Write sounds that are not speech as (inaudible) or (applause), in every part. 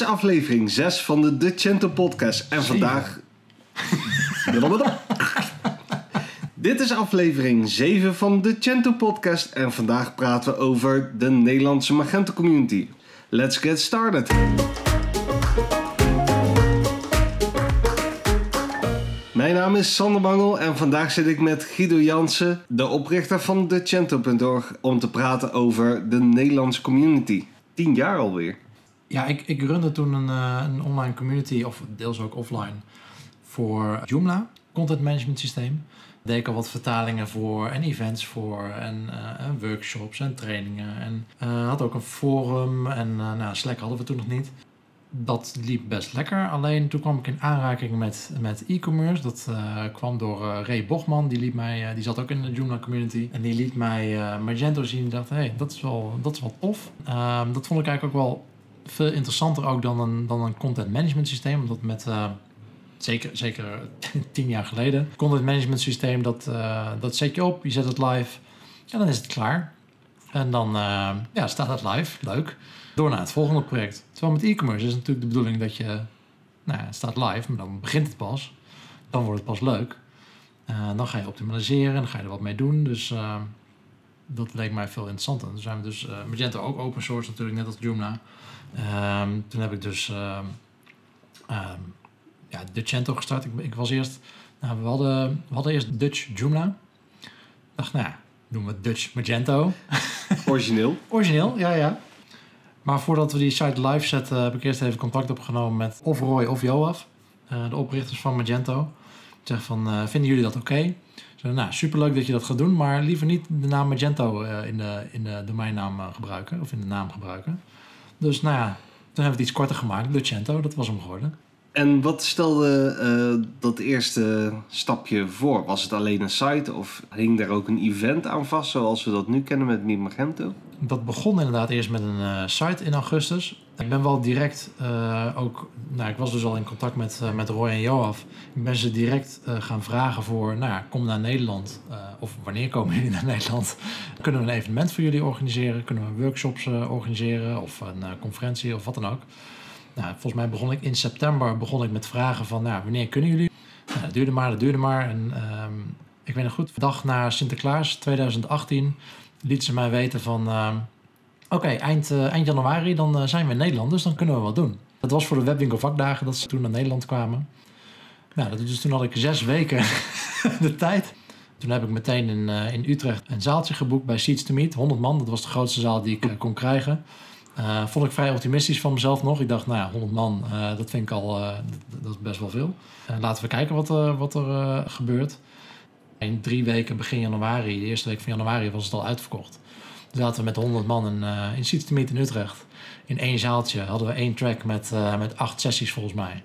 is aflevering 6 van de De Cento podcast. En vandaag... Dit is aflevering 7 van de Cento podcast. En vandaag praten we over de Nederlandse Magento community. Let's get started. Mijn naam is Sander Bangel en vandaag zit ik met Guido Jansen, de oprichter van decento.org, om te praten over de Nederlandse community. Tien jaar alweer. Ja, ik, ik runde toen een, eh, een online community, of deels ook offline, voor Joomla, content management systeem. Deed ik al wat vertalingen voor en events voor en, eh, workshops en trainingen. En eh, had ook een forum en uh, nou, Slack hadden we toen nog niet. Dat liep best lekker, alleen toen kwam ik in aanraking met, met e-commerce. Dat kwam door Ray Bochman, die, liet mij, die zat ook in de Joomla community. En die liet mij Magento zien en dacht, hé, hey, dat, is wel, dat is wel tof. Ehm, dat vond ik eigenlijk ook wel veel interessanter ook dan een, dan een content management systeem. Omdat met, uh, zeker, zeker (laughs) tien jaar geleden, content management systeem, dat, uh, dat zet je op, je zet het live en dan is het klaar. En dan uh, ja, staat het live, leuk. Door naar het volgende project. Terwijl met e-commerce is natuurlijk de bedoeling dat je, nou ja, het staat live, maar dan begint het pas. Dan wordt het pas leuk. dan ga je optimaliseren, dan ga je er wat mee doen. Dus dat leek mij veel interessanter. Dan zijn we dus Magento ook open source natuurlijk, net als Joomla. Um, toen heb ik dus um, um, ja, gestart. Ik, ik, was eerst, nou, we, hadden, we hadden eerst Dutch Joomla. Ik dacht, nou ja, doen we Dutch Magento. (laughs) Origineel? Origineel, ja, ja. Maar voordat we die site live zetten, heb ik eerst even contact opgenomen met of Roy of Joaf, uh, de oprichters van Magento. Ik zeg van, uh, vinden jullie dat oké? Okay? Zei, nou, superleuk dat je dat gaat doen, maar liever niet de naam Magento uh, in, de, in de domeinnaam gebruiken, of in de naam gebruiken. Dus nou ja, toen hebben we het iets korter gemaakt. Lucento, dat was hem geworden. En wat stelde uh, dat eerste stapje voor? Was het alleen een site of hing daar ook een event aan vast zoals we dat nu kennen met Mi Magento? Dat begon inderdaad eerst met een uh, site in augustus. Ik ben wel direct uh, ook, nou ik was dus al in contact met, met Roy en Joaf. Ik ben ze direct gaan vragen voor, nou ja, kom naar Nederland. of wanneer komen jullie naar (laughs) Nederland? Kunnen we een evenement voor jullie organiseren? Kunnen we workshops organiseren of een conferentie of wat dan ook? Nou, volgens mij begon ik in september begon ik met vragen van, nou, wanneer kunnen jullie? Nou, dat duurde maar, dat duurde maar. En um, ik weet nog goed, dag na Sinterklaas 2018 liet ze mij weten van, uh, oké, eind, uh, eind januari dan uh, zijn we in Nederland, dus dan kunnen we wat doen. Dat was voor de webwinkel vakdagen dat ze toen naar Nederland kwamen. Nou, dat, dus toen had ik zes weken (laughs) de tijd. Toen heb ik meteen in, in Utrecht een zaaltje geboekt bij Seats to Meet. 100 man, dat was de grootste zaal die ik kon krijgen. Vond ik vrij optimistisch van mezelf nog. Ik dacht, nou ja, 100 man, dat vind ik al, dat is best wel veel. laten we kijken wat, wat er gebeurt. In drie weken, begin januari, de eerste week van januari, was het al uitverkocht. Zaten we met 100 man in, in Seats to Meet in Utrecht. In één zaaltje hadden we één track met, met acht sessies volgens mij.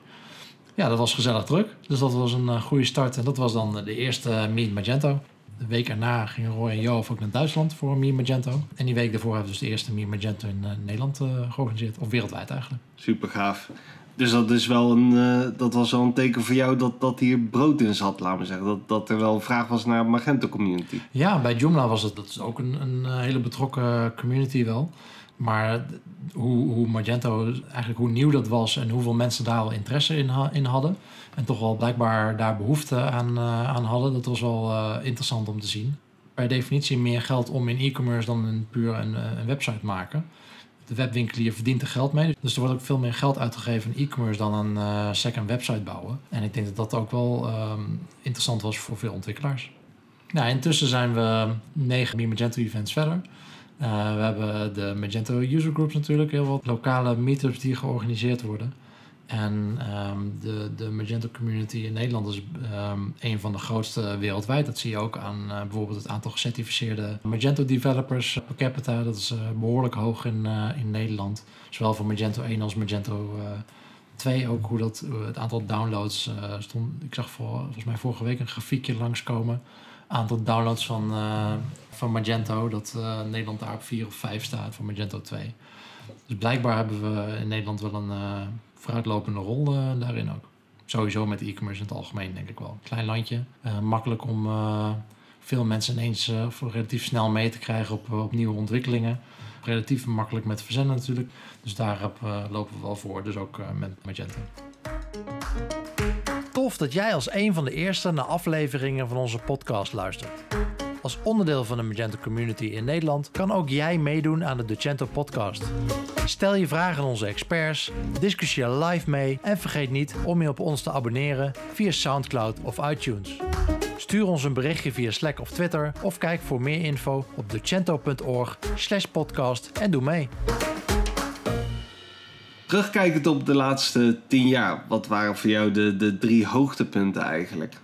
Ja, dat was gezellig druk. Dus dat was een goede start. En dat was dan de eerste Meet Magento. De week erna gingen Roy en Joof ook naar Duitsland voor Mir Magento. En die week daarvoor hebben we dus de eerste Mir Magento in uh, Nederland uh, georganiseerd. Of wereldwijd eigenlijk. Super gaaf. Dus dat, is wel een, uh, dat was wel een teken voor jou dat, dat hier brood in zat, laten we zeggen. Dat, dat er wel een vraag was naar Magento community. Ja, bij Joomla was het dat is ook een, een hele betrokken community wel. Maar hoe, hoe Magento, eigenlijk hoe nieuw dat was en hoeveel mensen daar al interesse in, in hadden. En toch wel blijkbaar daar behoefte aan, uh, aan hadden, dat was wel interessant om te zien. Per definitie meer geld om in e-commerce dan in puur een, eh, een website maken. De webwinkelier verdient er geld mee. Dus er wordt ook veel meer geld uitgegeven in e-commerce dan een uh, second website bouwen. En ik denk dat dat ook wel um, interessant was voor veel ontwikkelaars. Nou, intussen zijn we negen Magento events verder. Uh, we hebben de Magento User Groups natuurlijk, heel wat lokale meetups die georganiseerd worden. En um, de, de Magento community in Nederland is um, een van de grootste wereldwijd. Dat zie je ook aan uh, bijvoorbeeld het aantal gecertificeerde Magento developers per capita. Dat is uh, behoorlijk hoog in, uh, in Nederland. Zowel voor Magento 1 als Magento 2 ook hoe dat, het aantal downloads stond. Ik zag voor, volgens mij vorige week een grafiekje langskomen aantal downloads van, van Magento. Dat Nederland daar op 4 of 5 staat voor Magento 2. Dus blijkbaar hebben we in Nederland wel een vooruitlopende rol daarin ook. Sowieso met e-commerce in het algemeen denk ik wel. Klein landje, makkelijk om veel mensen ineens relatief snel mee te krijgen op, op nieuwe ontwikkelingen. relatief makkelijk met verzenden natuurlijk. Dus daar lopen we wel voor. Dus ook met Magento. Tof dat jij als een van de eerste naar afleveringen van onze podcast luistert. Als onderdeel van de Magento community in Nederland kan ook jij meedoen aan de Docento podcast. Stel je vragen aan onze experts, discussieer live mee en vergeet niet om je op ons te abonneren via SoundCloud of iTunes. Stuur ons een berichtje via Slack of Twitter of kijk voor meer info op docento.org podcast en doe mee. Terugkijkend op de laatste tien jaar, wat waren voor jou de, de drie hoogtepunten eigenlijk?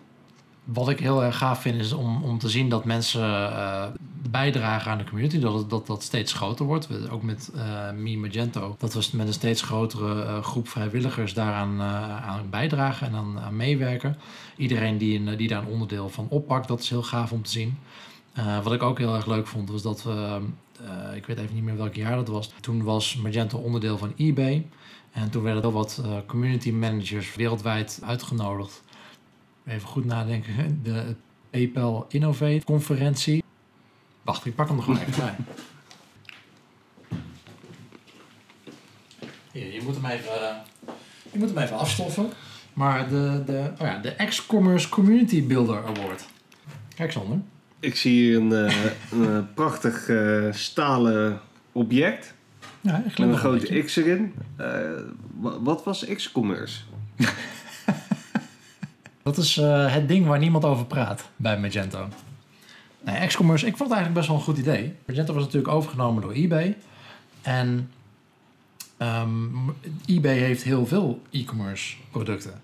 Wat ik heel erg gaaf vind is om, om te zien dat mensen uh, bijdragen aan de community. Dat, dat dat steeds groter wordt. Ook met uh, Magento. Dat we met een steeds grotere uh, groep vrijwilligers daaraan aan bijdragen en aan, aan meewerken. Iedereen die, een, die daar een onderdeel van oppakt, dat is heel gaaf om te zien. wat ik ook heel erg leuk vond, was dat we... ik weet even niet meer welk jaar dat was. Toen was Magento onderdeel van eBay. En toen werden er wat community managers wereldwijd uitgenodigd Even goed nadenken. De PayPal Innovate conferentie. Wacht, ik pak hem er gewoon even bij. Hier, je moet hem even, je moet hem even afstoffen. Maar de, de, oh ja, de X-Commerce Community Builder Award. Kijk Sander. Ik zie hier een, uh, (laughs) een eh, prachtig uh, stalen object. Ja, met een grote X erin. Wat was X-Commerce? (laughs) Dat is uh, het ding waar niemand over praat bij Magento. Nee, X-commerce, ik vond het eigenlijk best wel een goed idee. Magento was natuurlijk overgenomen door eBay. En um, eBay heeft heel veel e-commerce producten.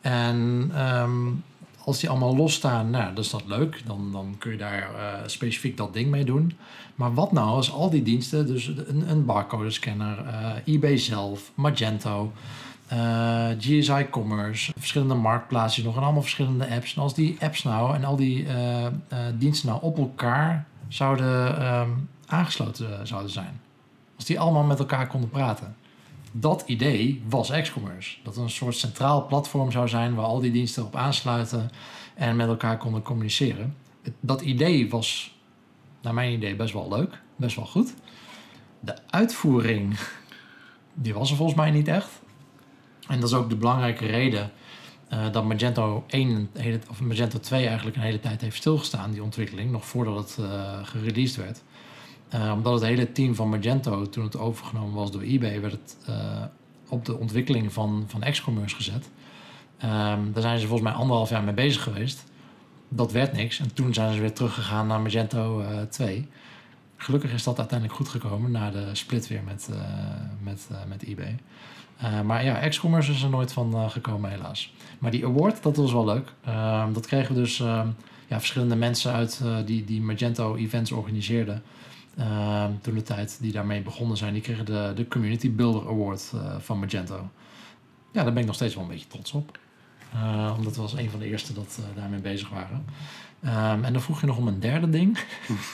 En um, als die allemaal losstaan, nou, dan is dat leuk. Dan, dan kun je daar uh, specifiek dat ding mee doen. Maar wat nou als al die diensten, dus een, een barcode scanner, uh, eBay zelf, Magento, eh, GSI Commerce, verschillende marktplaatsen nog en allemaal verschillende apps. En als die apps nou en al die uh, uh, diensten nou op elkaar zouden um, aangesloten zouden zijn. Als die allemaal met elkaar konden praten. Dat idee was X-Commerce. Dat een soort centraal platform zou zijn waar al die diensten op aansluiten en met elkaar konden communiceren. Dat idee was, naar mijn idee, best wel leuk, best wel goed. De uitvoering, die was er volgens mij niet echt. En dat is ook de belangrijke reden uh, dat Magento 1, of Magento 2 eigenlijk een hele tijd heeft stilgestaan, die ontwikkeling, nog voordat het uh, gereleased werd. Uh, omdat het hele team van Magento, toen het overgenomen was door eBay, werd het op de ontwikkeling van, van X-commerce gezet. Um, daar zijn ze volgens mij anderhalf jaar mee bezig geweest. Dat werd niks. En toen zijn ze weer teruggegaan naar Magento 2. Gelukkig is dat uiteindelijk goed gekomen na de split weer met, met, met eBay. Uh, maar ja, X-commerce is er nooit van gekomen, helaas. Maar die award, dat was wel leuk. Uh, dat kregen dus ja, verschillende mensen uit die, die Magento events organiseerden. Ehm, toen de tijd die daarmee begonnen zijn, die kregen de, de Community Builder Award van Magento. Ja, daar ben ik nog steeds wel een beetje trots op. omdat we als een van de eerste dat daarmee bezig waren. Um, en dan vroeg je nog om een derde ding.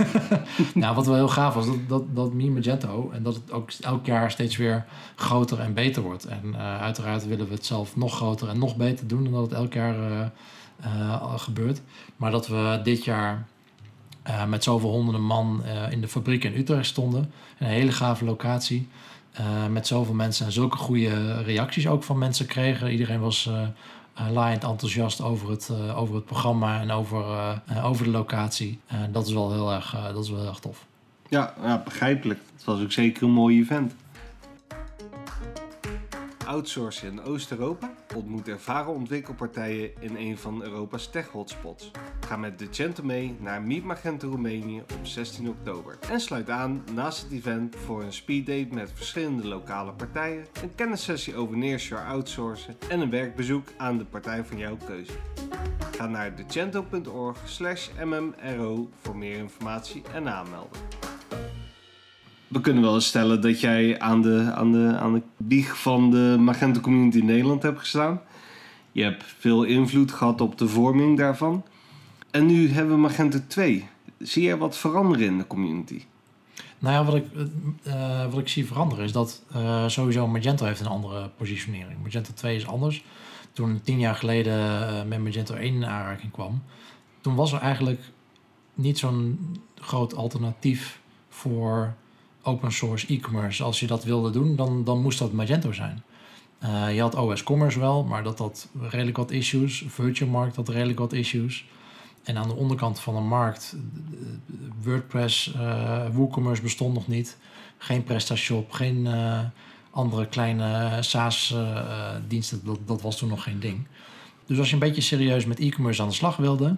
(laughs) nou, wat wel heel gaaf was, dat, dat, dat Magento en dat het ook elk jaar steeds weer groter en beter wordt. En uh, uiteraard willen we het zelf nog groter en nog beter doen dan dat het elk jaar uh, uh, gebeurt. Maar dat we dit jaar met zoveel honderden man in de fabriek in Utrecht stonden. Een hele gave locatie. met zoveel mensen en zulke goede reacties ook van mensen kregen. Iedereen was uh, laaiend enthousiast over het, uh, over het programma en over, uh, over de locatie. Dat is wel heel erg, dat is wel heel erg tof. Ja, ja, begrijpelijk. Het was ook zeker een mooi event outsourcen in Oost-Europa? Ontmoet ervaren ontwikkelpartijen in een van Europa's tech-hotspots. Ga met Decento mee naar Meet Magento Roemenië op 16 oktober. En sluit aan naast het event voor een speeddate met verschillende lokale partijen, een kennissessie over nearshore outsourcen en een werkbezoek aan de partij van jouw keuze. Ga naar decento.org mmro voor meer informatie en aanmelden we kunnen wel eens stellen dat jij aan de, aan de, aan de bieg van de Magento Community Nederland hebt gestaan. Je hebt veel invloed gehad op de vorming daarvan. En nu hebben we Magento 2. Zie jij wat veranderen in de community? Nou ja, wat ik, uh, wat ik zie veranderen is dat uh, sowieso Magento heeft een andere positionering. Magento 2 is anders. Toen tien jaar geleden met Magento 1 in aanraking kwam, toen was er eigenlijk niet zo'n groot alternatief voor open source e-commerce, als je dat wilde doen, dan, dan moest dat Magento zijn. Uh, je had OS Commerce wel, maar dat had redelijk wat issues. Virtual Markt had redelijk wat issues. En aan de onderkant van de markt, WordPress, uh, WooCommerce bestond nog niet. Geen PrestaShop, geen uh, andere kleine SaaS-diensten. dat, dat was toen nog geen ding. Dus als je een beetje serieus met e-commerce aan de slag wilde,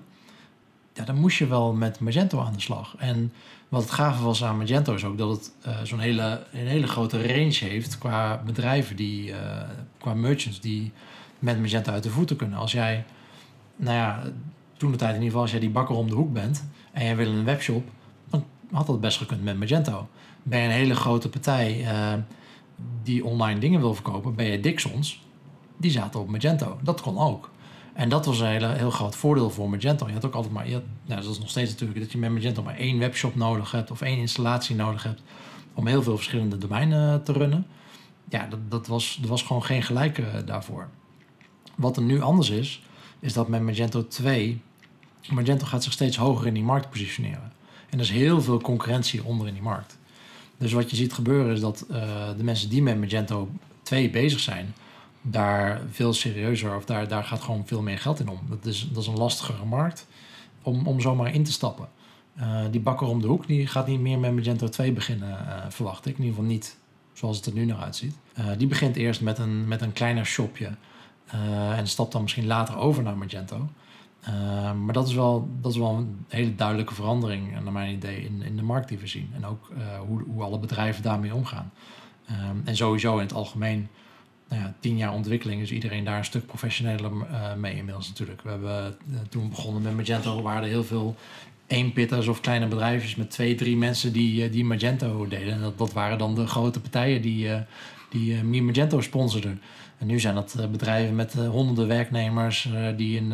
ja, dan moest je wel met Magento aan de slag. En wat het gave was aan Magento is ook dat het uh, zo'n hele, een hele grote range heeft qua bedrijven, die, uh, qua merchants die met Magento uit de voeten kunnen. Als jij, nou ja, toen de tijd in ieder geval, als jij die bakker om de hoek bent en jij wil een webshop, dan had dat best gekund met Magento. Ben je een hele grote partij uh, die online dingen wil verkopen, ben je Dixons, die zaten op Magento. Dat kon ook. En dat was een hele, heel groot voordeel voor Magento. Je had ook altijd maar, je had, nou, dat is nog steeds natuurlijk, dat je met Magento maar één webshop nodig hebt of één installatie nodig hebt om heel veel verschillende domeinen te runnen. Ja, dat, dat, was, er was gewoon geen gelijke daarvoor. Wat er nu anders is, is dat met Magento 2, Magento gaat zich steeds hoger in die markt positioneren. En er is heel veel concurrentie onder in die markt. Dus wat je ziet gebeuren is dat uh, de mensen die met Magento 2 bezig zijn, daar veel serieuzer of daar, daar gaat gewoon veel meer geld in om. Dat is, dat is een lastigere markt om, om zomaar in te stappen. Uh, die bakker om de hoek die gaat niet meer met Magento 2 beginnen, uh, verwacht ik. In ieder geval niet zoals het er nu naar uitziet. Uh, die begint eerst met een, met een kleiner shopje en stapt dan misschien later over naar Magento. maar dat is, wel, dat is wel een hele duidelijke verandering, naar mijn idee, in, in de markt die we zien. En ook hoe, hoe alle bedrijven daarmee omgaan. en sowieso in het algemeen nou ja, tien jaar ontwikkeling is iedereen daar een stuk professioneler uh, mee inmiddels natuurlijk. We hebben uh, toen begonnen met Magento, waren er heel veel eenpitters of kleine bedrijfjes met twee, drie mensen die, uh, die Magento deden. En dat, dat waren dan de grote partijen die, die Magento sponsorden. En nu zijn dat bedrijven met honderden werknemers die in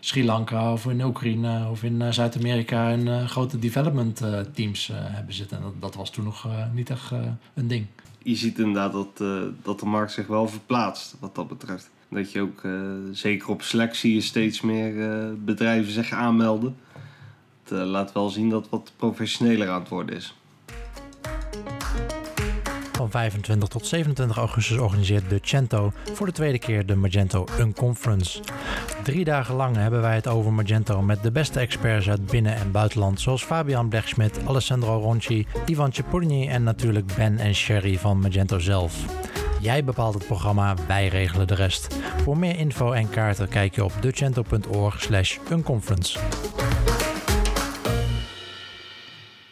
Sri Lanka of in Oekraïne of in Zuid-Amerika een grote development teams hebben zitten. En dat, dat was toen nog niet echt een ding je ziet inderdaad dat, uh, dat de markt zich wel verplaatst wat dat betreft. Dat je ook, uh, zeker op Slack zie je steeds meer uh, bedrijven zich aanmelden. Het laat wel zien dat het wat professioneler aan het worden is. Van 25 tot 27 augustus organiseert de Cento voor de tweede keer de Magento Unconference. Drie dagen lang hebben wij het over Magento met de beste experts uit binnen- en buitenland, zoals Fabian Blechschmidt, Alessandro Ronchi, Ivan Cipollini en natuurlijk Ben en Sherry van Magento zelf. Jij bepaalt het programma, wij regelen de rest. Voor meer info en kaarten kijk je op decento.org slash unconference.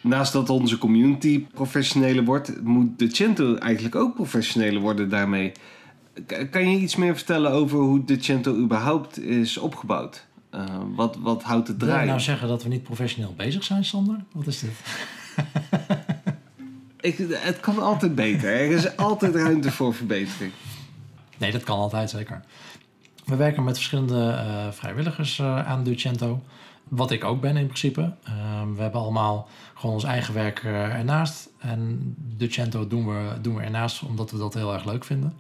Naast dat onze community professioneler wordt, moet de Cento eigenlijk ook professioneler worden daarmee. Kan je iets meer vertellen over hoe de Cento überhaupt is opgebouwd? Uh, wat, wat houdt het draaien? Wil je nou zeggen dat we niet professioneel bezig zijn, Sander? Wat is dit? (laughs) Ik, het kan altijd beter. Er is altijd ruimte voor verbetering. Nee, dat kan altijd zeker. We werken met verschillende uh, vrijwilligers uh, aan Ducento. Wat ik ook ben in principe. Uh, we hebben allemaal gewoon ons eigen werk ernaast. En Ducento doen we, doen we ernaast omdat we dat heel erg leuk vinden.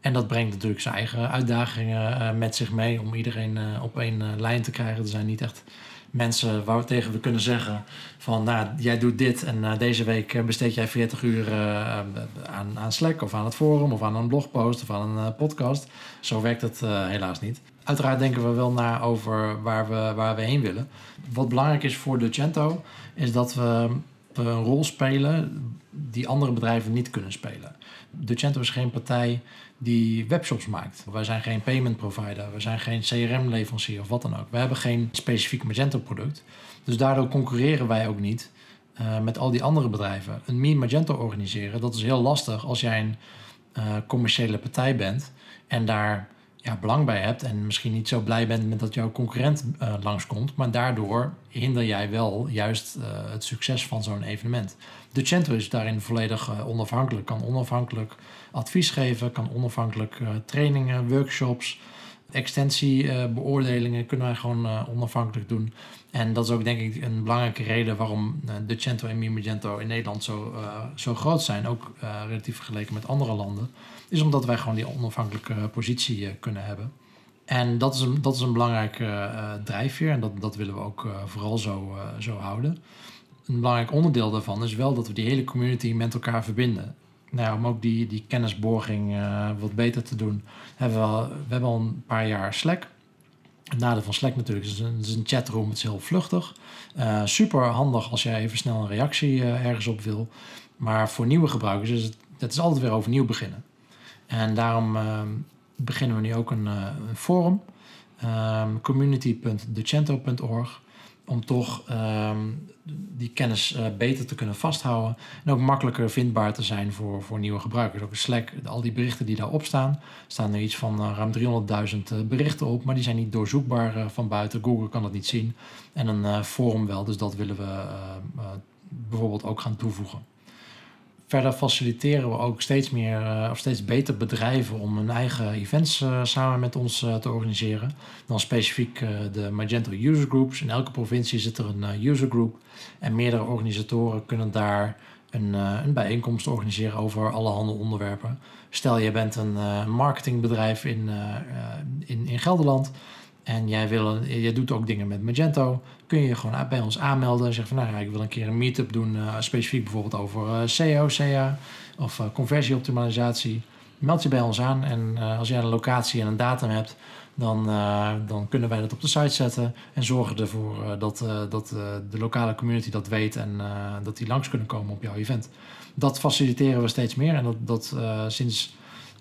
En dat brengt natuurlijk zijn eigen uitdagingen uh, met zich mee om iedereen uh, op één lijn te krijgen. Er zijn niet echt mensen waar we tegen we kunnen zeggen van nou, jij doet dit en deze week besteed jij 40 uur aan, aan Slack of aan het forum of aan een blogpost of aan een podcast. Zo werkt het helaas niet. Uiteraard denken we wel na over waar we, waar we heen willen. Wat belangrijk is voor Docento is dat we een rol spelen die andere bedrijven niet kunnen spelen. Docento is geen partij die webshops maakt. Wij zijn geen payment provider, we zijn geen CRM-leverancier of wat dan ook. We hebben geen specifiek Magento-product. Dus daardoor concurreren wij ook niet uh, met al die andere bedrijven. Een Mi Magento organiseren, dat is heel lastig als jij een uh, commerciële partij bent en daar ja, belang bij hebt en misschien niet zo blij bent met dat jouw concurrent uh, langskomt, maar daardoor hinder jij wel juist uh, het succes van zo'n evenement. De Centro is daarin volledig uh, onafhankelijk, kan onafhankelijk advies geven, kan onafhankelijk trainingen, workshops, extensiebeoordelingen kunnen wij gewoon onafhankelijk doen. En dat is ook denk ik een belangrijke reden waarom de Cento en Mi Magento in Nederland zo, zo groot zijn, ook relatief vergeleken met andere landen is omdat wij gewoon die onafhankelijke positie uh, kunnen hebben. En dat is een, dat is een belangrijke uh, drijfveer en dat, dat willen we ook vooral zo, zo houden. een belangrijk onderdeel daarvan is wel dat we die hele community met elkaar verbinden. Nou om ook die, die kennisborging wat beter te doen, hebben we, al, we hebben al een paar jaar Slack. Het nadeel van Slack natuurlijk is, is een chatroom, het is heel vluchtig. Super handig als jij even snel een reactie ergens op wil. Maar voor nieuwe gebruikers is het, het is altijd weer overnieuw beginnen. En daarom ehm, beginnen we nu ook een, een forum, um, community.decento.org om toch um, die kennis uh, beter te kunnen vasthouden en ook makkelijker vindbaar te zijn voor, voor nieuwe gebruikers. Ook Slack, al die berichten die daarop staan, staan er iets van uh, ruim 300.000 uh, berichten op, maar die zijn niet doorzoekbaar van buiten. Google kan dat niet zien en een forum wel, dus dat willen we bijvoorbeeld ook gaan toevoegen. Verder faciliteren we ook steeds meer uh, of steeds beter bedrijven om hun eigen events uh, samen met ons uh, te organiseren. Dan specifiek de Magento User Groups. In elke provincie zit er een user group. En meerdere organisatoren kunnen daar een, een bijeenkomst organiseren over allerhande onderwerpen. Stel je bent een marketingbedrijf in, in, in Gelderland en jij, wil, jij doet ook dingen met Magento, kun je je gewoon bij ons aanmelden. En zeggen van nou, ik wil een keer een meetup doen, uh, specifiek bijvoorbeeld over SEO, CA of uh, conversieoptimalisatie. Meld je bij ons aan en als jij een locatie en een datum hebt, dan, dan kunnen wij dat op de site zetten en zorgen ervoor dat, dat de lokale community dat weet en dat die langs kunnen komen op jouw event. Dat faciliteren we steeds meer en dat, dat sinds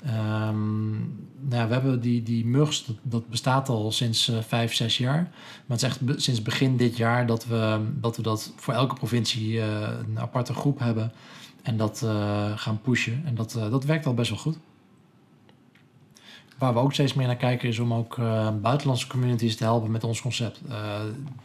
Um, nou we hebben die, die MUGS, dat, bestaat al sinds uh, vijf, zes jaar. Maar het is echt sinds begin dit jaar dat we dat, we dat voor elke provincie uh, een aparte groep hebben. En dat uh, gaan pushen. En dat, dat werkt al best wel goed. Waar we ook steeds meer naar kijken is om ook buitenlandse communities te helpen met ons concept.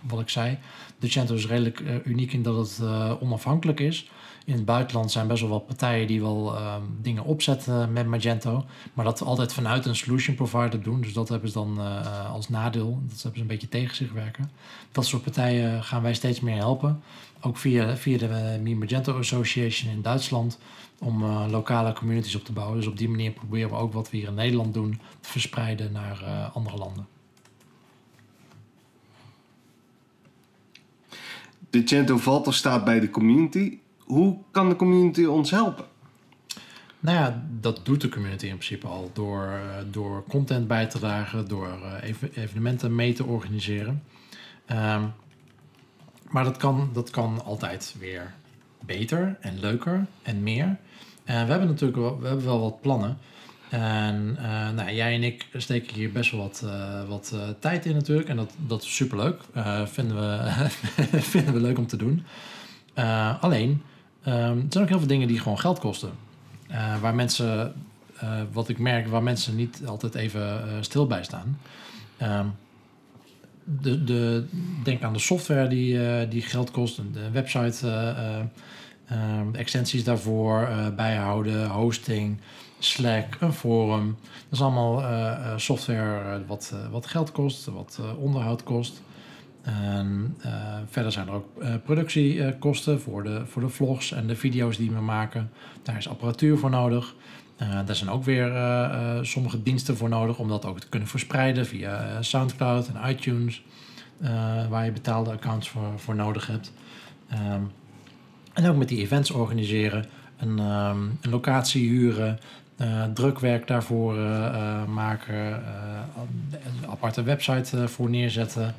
wat ik zei, de Cento is redelijk uniek in dat het onafhankelijk is in het buitenland zijn best wel wat partijen die wel um, dingen opzetten met Magento. Maar dat altijd vanuit een solution provider doen. Dus dat hebben ze dan uh, als nadeel. Dat hebben ze een beetje tegen zich werken. Dat soort partijen gaan wij steeds meer helpen. Ook via, via de uh, Magento Association in Duitsland. Om uh, lokale communities op te bouwen. Dus op die manier proberen we ook wat we hier in Nederland doen. te verspreiden naar andere landen. De Cento valt of staat bij de community hoe kan de community ons helpen? Nou ja, dat doet de community in principe al door, uh, door content bij te dragen, door ev evenementen mee te organiseren. Um, maar dat kan, dat kan altijd weer beter en leuker en meer. En we hebben natuurlijk wel, we hebben wel wat plannen. En uh, nou, jij en ik steken hier best wel wat, wat tijd in natuurlijk. En dat, dat is superleuk. vinden, we, (laughs) vinden we leuk om te doen. alleen, Um, er zijn ook heel veel dingen die gewoon geld kosten. Uh, waar mensen, uh, wat ik merk, waar mensen niet altijd even uh, stil bij staan. Um, de, de, denk aan de software die, die geld kost, de website, um, extensies daarvoor, bijhouden, hosting, Slack, een forum. Dat is allemaal software wat, wat geld kost, wat onderhoud kost. En uh, verder zijn er ook uh, productiekosten voor de, voor de vlogs en de video's die we maken. Daar is apparatuur voor nodig. Uh, daar zijn ook weer sommige diensten voor nodig om dat ook te kunnen verspreiden via SoundCloud en iTunes, waar je betaalde accounts voor, voor nodig hebt. Um, en ook met die events organiseren, een, um, een locatie huren, drukwerk daarvoor maken, een aparte website voor neerzetten.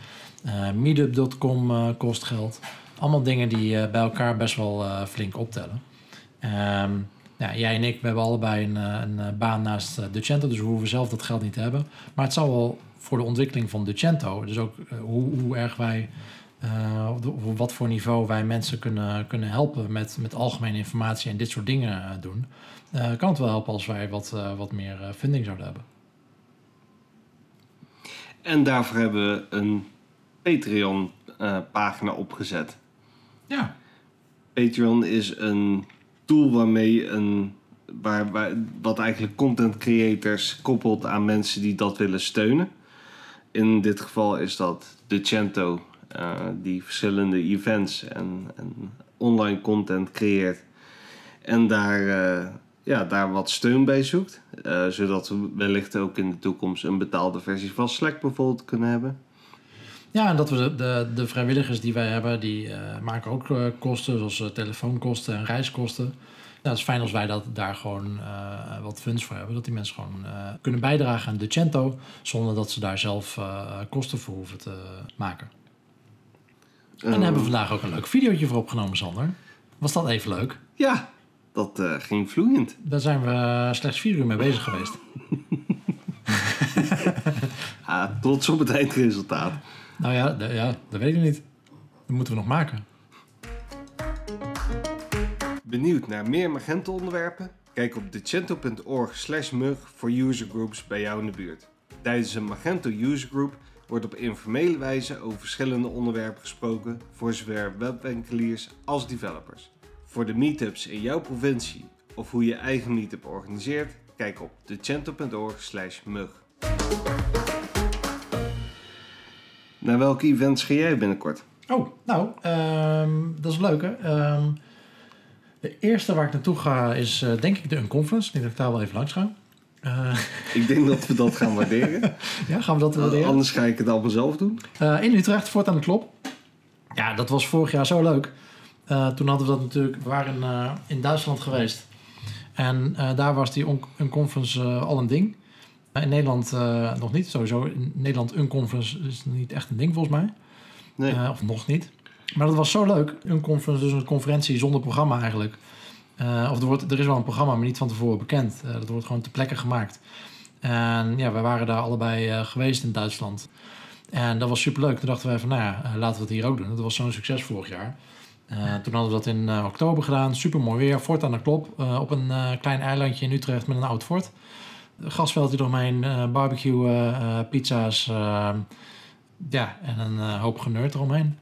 Uh, Meetup.com uh, kost geld. Allemaal dingen die uh, bij elkaar best wel flink optellen. Ja, jij en ik, hebben allebei een, een baan naast Ducento, dus we hoeven zelf dat geld niet te hebben. Maar het zal wel voor de ontwikkeling van Ducento, dus ook hoe, hoe erg wij, op wat voor niveau wij mensen kunnen, kunnen helpen met, met algemene informatie en dit soort dingen doen, kan het wel helpen als wij wat, wat meer funding zouden hebben. En daarvoor hebben we een Patreon-pagina eh, opgezet. Ja. Patreon is een tool waarmee een. Waar, waar, wat eigenlijk content creators koppelt aan mensen die dat willen steunen. In dit geval is dat de Cento, uh, die verschillende events en, en, online content creëert. En daar, uh, ja, daar wat steun bij zoekt. Uh, zodat we wellicht ook in de toekomst een betaalde versie van Slack bijvoorbeeld kunnen hebben. Ja, en dat we de, de, de vrijwilligers die wij hebben, die eh, maken ook eh, kosten, zoals eh, telefoonkosten en reiskosten. Nou, het is fijn als wij dat, daar gewoon wat funds voor hebben. Dat die mensen gewoon kunnen bijdragen aan de Cento, zonder dat ze daar zelf kosten voor hoeven te maken. En Ehm, daar hebben we vandaag ook een leuk videootje voor opgenomen, Sander. Was dat even leuk? Ja, dat ging vloeiend. Daar zijn we slechts vier uur mee bezig geweest. (laughs) Ah, trots op het eindresultaat. Nou ja, ja dat weet ik niet. Dat moeten we nog maken. Benieuwd naar meer Magento onderwerpen? Kijk op decento.org slash mug voor usergroups bij jou in de buurt. Tijdens een Magento usergroup wordt op informele wijze over verschillende onderwerpen gesproken voor zowel webwinkeliers als developers. Voor de meetups in jouw provincie of hoe je eigen meetup organiseert, kijk op decento.org slash mug. Naar welke events ga jij binnenkort? Oh, nou, ehm, dat is leuk hè. Ehm, de eerste waar ik naartoe ga is eh, denk ik de Unconference. Ik denk dat ik daar wel even langs ga. Eh, Ik denk dat we dat gaan waarderen. (laughs) ja, gaan we dat waarderen? Anders ga ik het allemaal zelf doen. Eh, in Utrecht, Fort aan de Klop. Ja, dat was vorig jaar zo leuk. Eh, toen hadden we dat natuurlijk, we waren eh, in Duitsland geweest. En eh, daar was die on- Unconference eh, al een ding. In Nederland eh, nog niet. Sowieso in Nederland Unconference is niet echt een ding volgens mij. Nee. Eh, of nog niet. Maar dat was zo leuk. Een conference, dus een conferentie zonder programma eigenlijk. Eh, of er, wordt, er is wel een programma, maar niet van tevoren bekend. Dat wordt gewoon ter plekke gemaakt. En ja, wij waren daar allebei geweest in Duitsland. En dat was superleuk. Toen dachten wij van, nou ja, laten we het hier ook doen. Dat was zo'n succes vorig jaar. Toen hadden we dat in oktober gedaan. Super mooi weer. Fort aan de klop. op een klein eilandje in Utrecht met een oud fort. Gasveldje doorheen. eh barbecue, eh, eh, pizza's. eh, ja, en een hoop geneurd eromheen.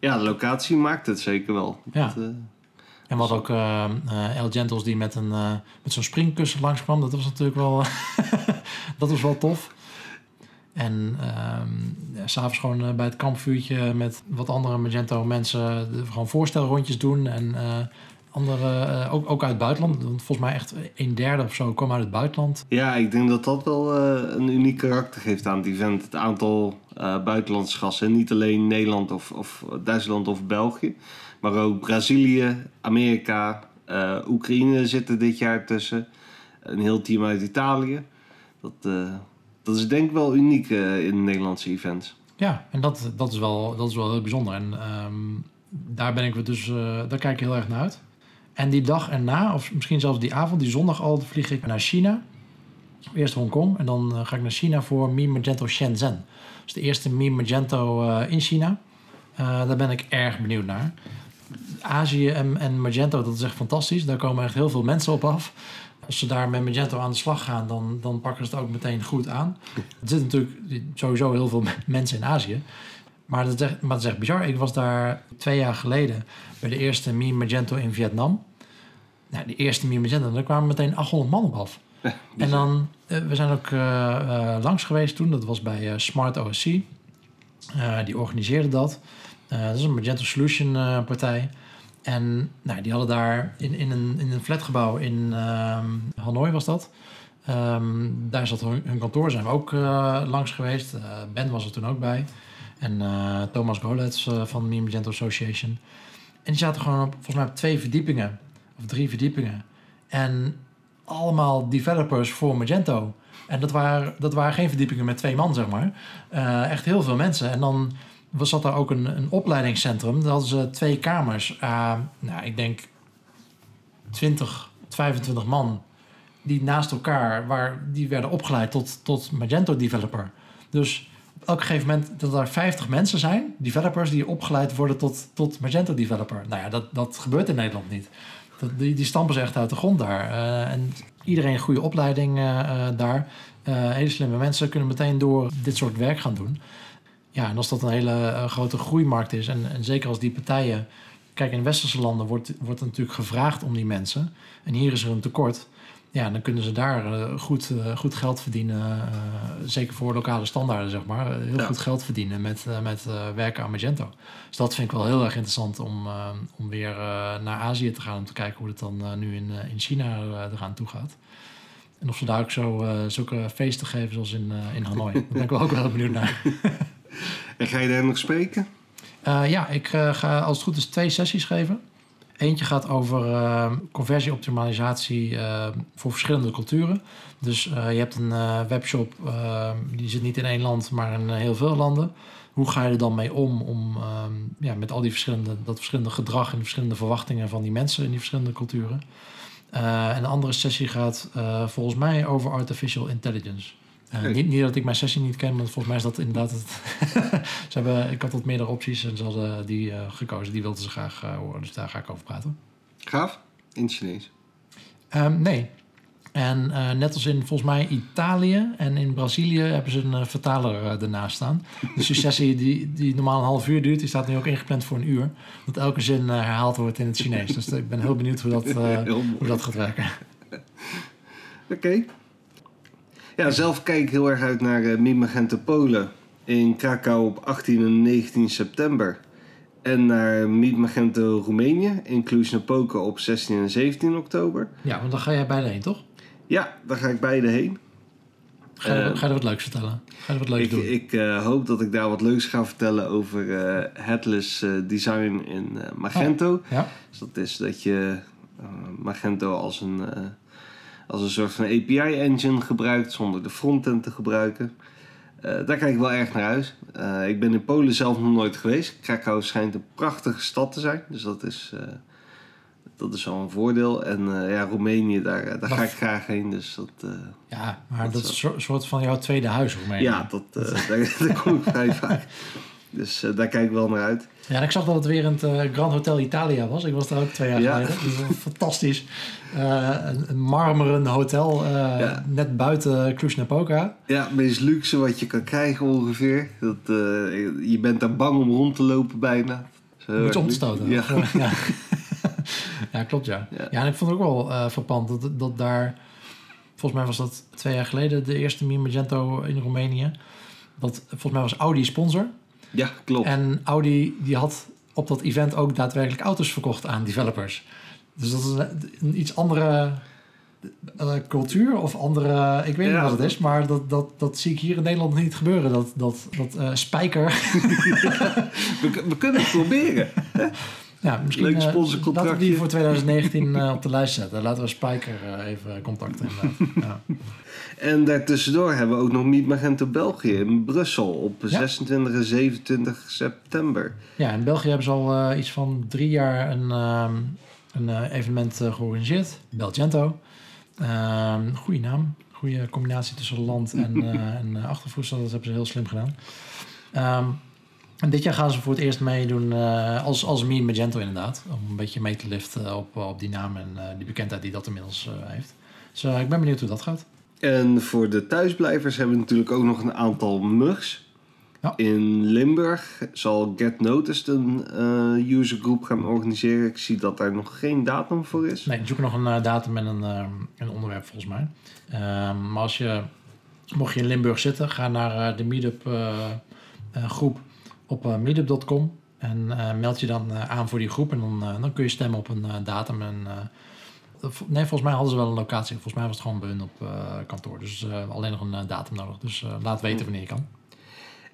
Ja, de locatie maakt het zeker wel. Ja. Dat, En hadden ook eh eh, El Gentles die met, een, met zo'n springkussen langskwam. Dat was natuurlijk wel, (laughs) dat was wel tof. En ehm ja, s'avonds gewoon bij het kampvuurtje met wat andere Magento mensen gewoon voorstelrondjes doen. En andere, eh, ook, ook uit het buitenland. Want volgens mij echt een derde of zo kwam uit het buitenland. ja, ik denk dat dat wel eh, een uniek karakter geeft aan het event. Het aantal eh, buitenlandse gasten. Niet alleen Nederland of, of Duitsland of België. Maar ook Brazilië, Amerika, Oekraïne zitten dit jaar tussen. Een heel team uit Italië. Dat, dat is denk ik wel uniek eh, in Nederlandse events. Ja, en dat, dat, is, wel, dat is wel heel bijzonder. En ehm, daar ben ik dus, daar kijk ik heel erg naar uit. En die dag erna, of misschien zelfs die avond, die zondag al, vlieg ik naar China. Eerst Hongkong en dan eh, ga ik naar China voor Mi Magento Shenzhen. Dus de eerste Mi Magento eh, in China. Eh, daar ben ik erg benieuwd naar. Azië en, en Magento, dat is echt fantastisch. Daar komen echt heel veel mensen op af. Als ze daar met Magento aan de slag gaan, dan, dan pakken ze het ook meteen goed aan. Er zitten natuurlijk sowieso heel veel mensen in Azië. Maar dat, is echt, maar dat is echt bizar. Ik was daar twee jaar geleden bij de eerste Mi Magento in Vietnam. Nou, de eerste Mi Magento, daar kwamen meteen 800 man op af. (laughs) En dan, eh, we zijn ook eh, eh, langs geweest toen. Dat was bij Smart OSC. Die organiseerde dat. Dat is een Magento Solution partij. En nou, die hadden daar in, in, een, in een flatgebouw in ehm, Hanoi was dat. Ehm, daar zat hun, hun kantoor, zijn we ook langs geweest. Ben was er toen ook bij. En eh, Thomas Golets eh, van de Magento Association. En die zaten gewoon op, volgens mij op twee verdiepingen. Of drie verdiepingen. En allemaal developers voor Magento. En dat waren, dat waren geen verdiepingen met twee man, zeg maar. Eh, echt heel veel mensen. En dan was zat daar ook een, een opleidingscentrum. Daar hadden ze twee kamers. Nou, ik denk 20, 25 man. Die naast elkaar, waar, die werden opgeleid tot, tot Magento developer. Dus op elk gegeven moment dat er 50 mensen zijn, developers die opgeleid worden tot, tot Magento developer. Nou ja, dat, dat gebeurt in Nederland niet. Dat, die, die stampen ze echt uit de grond daar. Uh, en iedereen een goede opleiding uh, uh, daar. hele slimme mensen kunnen meteen door dit soort werk gaan doen. Ja, en als dat een hele grote groeimarkt is, en, en zeker als die partijen. Kijk, in westerse landen wordt, wordt natuurlijk gevraagd om die mensen. En hier is er een tekort. Ja, dan kunnen ze daar uh, goed, uh, goed geld verdienen. Uh, zeker voor lokale standaarden, zeg maar. Heel ja. goed geld verdienen met, met werken aan Magento. Dus dat vind ik wel heel erg interessant om, om weer naar Azië te gaan. Om te kijken hoe het dan nu in, in China eraan toe gaat. En of ze daar ook zo, zulke feesten geven zoals in, in Hanoi. Daar ben ik wel ook wel benieuwd naar. (laughs) En ga je daar nog spreken? Uh, ja, ik uh, ga als het goed is twee sessies geven. Eentje gaat over uh, conversieoptimalisatie voor verschillende culturen. Dus je hebt een webshop, die zit niet in één land, maar in heel veel landen. Hoe ga je er dan mee om, om ehm, ja, met al die verschillende, dat verschillende gedrag en de verschillende verwachtingen van die mensen in die verschillende culturen? en de andere sessie gaat volgens mij over artificial intelligence. Uh, niet, niet, dat ik mijn sessie niet ken, maar volgens mij is dat inderdaad het. (laughs) ze hebben, ik had wat meerdere opties en ze hadden die uh, gekozen. Die wilden ze graag uh, horen, dus daar ga ik over praten. Gaaf? In het Chinees? Um, nee. En net als in volgens mij Italië en in Brazilië hebben ze een vertaler ernaast staan. Dus die sessie die, die normaal een half uur duurt, die staat nu ook ingepland voor een uur. Dat elke zin herhaald wordt in het Chinees. Dus ik ben heel benieuwd hoe dat, (laughs) hoe dat gaat werken. Oké. Okay. Ja, zelf kijk ik heel erg uit naar uh, Mimagento Polen in Krakau op 18 en 19 september. En naar Meet Magento Roemenië in Cluj-Napoca op 16 en 17 oktober. Ja, want dan ga jij beide heen, toch? Ja, dan ga ik beide heen. Ga je, uh, ga je er wat leuks vertellen? Ga je er wat leuks ik, doen? Ik uh, hoop dat ik daar wat leuks ga vertellen over uh, headless design in Magento. Oh, ja. Dus dat is dat je Magento als een als een soort van API-engine gebruikt zonder de frontend te gebruiken. Uh, daar kijk ik wel erg naar uit. Uh, ik ben in Polen zelf nog nooit geweest. Krakau schijnt een prachtige stad te zijn. Dus dat is, uh, dat is wel een voordeel. En ja, Roemenië, daar, daar ga ik graag heen. Dus dat, ja, maar dat, dat is een soort van jouw tweede huis, Roemenië. Ja, dat, (laughs) daar, daar kom ik vrij vaak. Dus daar kijk ik wel naar uit. Ja, ik zag dat het weer in het Grand Hotel Italia was. Ik was daar ook twee jaar ja. geleden. Dus fantastisch. Uh, een marmeren hotel uh, ja. net buiten Cluj-Napoca. Ja, het meest luxe wat je kan krijgen ongeveer. Dat, uh, je bent daar bang om rond te lopen bijna. Moet je om te stoten. Ja. (laughs) ja. ja. klopt ja. ja. ja. en ik vond het ook wel verpand dat, dat daar... Volgens mij was dat twee jaar geleden de eerste Mi Magento in Roemenië. Dat, volgens mij was Audi sponsor. Ja, klopt. En Audi die had op dat event ook daadwerkelijk auto's verkocht aan developers. Dus dat is een, iets andere uh, cultuur of andere... Ik weet niet wat het is, maar dat, dat, dat zie ik hier in Nederland niet gebeuren. Dat, dat, dat uh, Spijker... (laughs) we, we, kunnen het proberen. Ja, misschien Leuk sponsorcontractje. Uh, laten we die voor 2019 op de lijst zetten. Laten we Spijker even contacten. (laughs) ja. En daartussendoor hebben we ook nog Meet Magento België in Brussel op 26 en 27 september. Ja, in België hebben ze al iets van drie jaar een... Ehm, een uh, evenement georganiseerd, Belgento. Uh, goede naam, goede combinatie tussen land en, (laughs) en achtervoedsel. Dat hebben ze heel slim gedaan. Um, en dit jaar gaan ze voor het eerst meedoen als, als Me Magento inderdaad. Om een beetje mee te liften op, op die naam en die bekendheid die dat inmiddels heeft. Dus ik ben benieuwd hoe dat gaat. En voor de thuisblijvers hebben we natuurlijk ook nog een aantal mugs. Ja. In Limburg zal Get Noticed een uh, usergroep gaan organiseren. Ik zie dat daar nog geen datum voor is. Nee, ik zoek nog een uh, datum en een, uh, een onderwerp volgens mij. Ehm, maar als je, mocht je in Limburg zitten, ga naar de Meetup groep op meetup.com. En meld je dan aan voor die groep. En dan, dan kun je stemmen op een datum. En, nee, volgens mij hadden ze wel een locatie. Volgens mij was het gewoon bij hun op kantoor. Dus alleen nog een datum nodig. Dus laat weten wanneer je kan.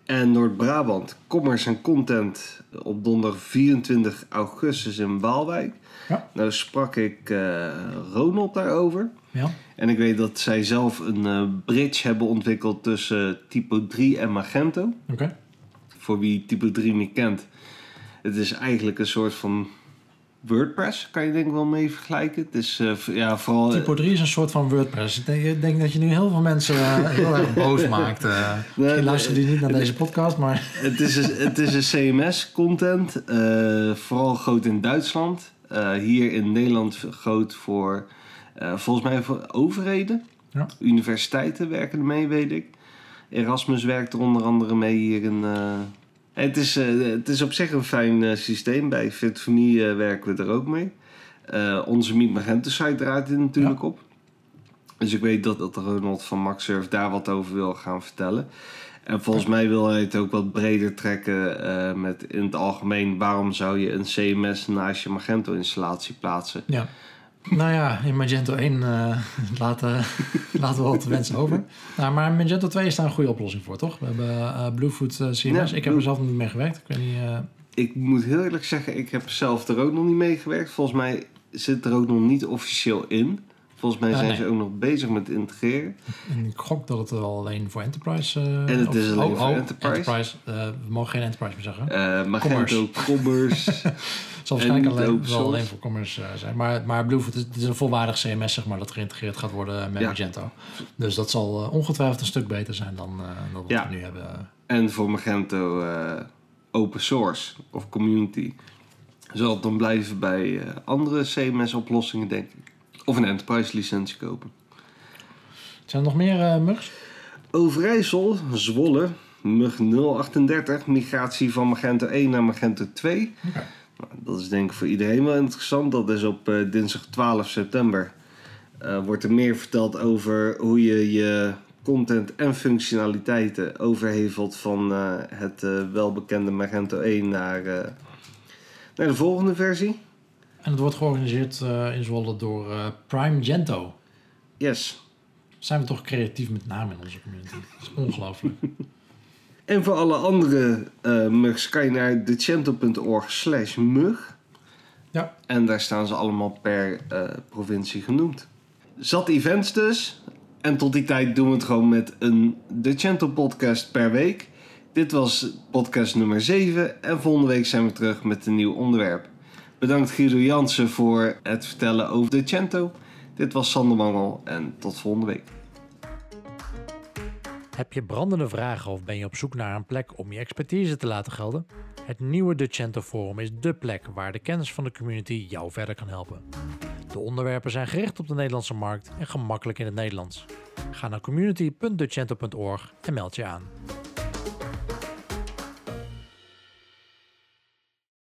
En Noord-Brabant, Commerce en Content op donderdag 24 augustus in Waalwijk. Ja. Nou sprak ik uh, Ronald daarover. Ja. En ik weet dat zij zelf een uh, bridge hebben ontwikkeld tussen Typo 3 en Magento. Oké. Voor wie Typo 3 niet kent. Het is eigenlijk een soort van WordPress kan je denk ik wel mee vergelijken. Het is uh, ja, vooral... Typo 3 is een soort van WordPress. Ik denk, denk dat je nu heel veel mensen uh, heel erg (laughs) boos maakt. Uh, nee, luisteren die niet naar deze podcast, maar... Het is een, het is een CMS-content. vooral groot in Duitsland. hier in Nederland groot voor... volgens mij voor overheden. Ja. Universiteiten werken ermee, weet ik. Erasmus werkt er onder andere mee hier in het is, uh, het is op zich een fijn uh, systeem. Bij Fit for Me werken we er ook mee. onze Meet Magento site draait er natuurlijk ja. op. Dus ik weet dat, dat Ronald van MaxSurf daar wat over wil gaan vertellen. En volgens mij wil hij het ook wat breder trekken met in het algemeen... waarom zou je een CMS naast je Magento installatie plaatsen? Ja. Nou ja, in Magento 1 uh, (laughs) laten, laten we wat wensen over. Nou, maar Magento 2 is daar een goede oplossing voor, toch? We hebben uh, Bluefoot CMS. Ja, ik heb er zelf nog niet mee gewerkt. Ik, weet niet, ik moet heel eerlijk zeggen, ik heb zelf er ook nog niet mee gewerkt. Volgens mij zit er ook nog niet officieel in. Volgens mij zijn nee. ze ook nog bezig met integreren. En ik gok dat het wel alleen voor Enterprise... Uh, en het is alleen oh, voor oh, Enterprise. enterprise uh, we mogen geen Enterprise meer zeggen. Uh, Magento Commerce. Het (laughs) zal waarschijnlijk alleen, wel alleen voor Commerce zijn. Maar, maar Bluefoot is, is een volwaardig CMS zeg maar, dat geïntegreerd gaat worden met ja. Magento. Dus dat zal ongetwijfeld een stuk beter zijn dan, dan wat ja. we nu hebben. En voor Magento open source of community zal het dan blijven bij andere CMS-oplossingen, denk ik. Of een enterprise licentie kopen. Zijn er nog meer uh, mugs? Overijssel, Zwolle, mug 038, migratie van Magento 1 naar Magento 2. Okay. Nou, dat is denk ik voor iedereen wel interessant. Dat is op uh, dinsdag 12 september. Uh, wordt er meer verteld over hoe je je content en functionaliteiten overhevelt van het welbekende Magento 1 naar, naar de volgende versie. En het wordt georganiseerd uh, in Zwolle door uh, Prime Gento. Yes. Zijn we toch creatief met namen in onze community? Dat is ongelooflijk. (laughs) en voor alle andere uh, mugs kan je naar decento.org slash mug. Ja. En daar staan ze allemaal per provincie genoemd. Zat events dus. En tot die tijd doen we het gewoon met een Decento podcast per week. Dit was podcast nummer 7 en volgende week zijn we terug met een nieuw onderwerp. Bedankt Guido Jansen voor het vertellen over de Cento. Dit was Sander Mangel en tot volgende week. Heb je brandende vragen of ben je op zoek naar een plek om je expertise te laten gelden? Het nieuwe Decento Forum is dé plek waar de kennis van de community jou verder kan helpen. De onderwerpen zijn gericht op de Nederlandse markt en gemakkelijk in het Nederlands. Ga naar community.decento.org en meld je aan.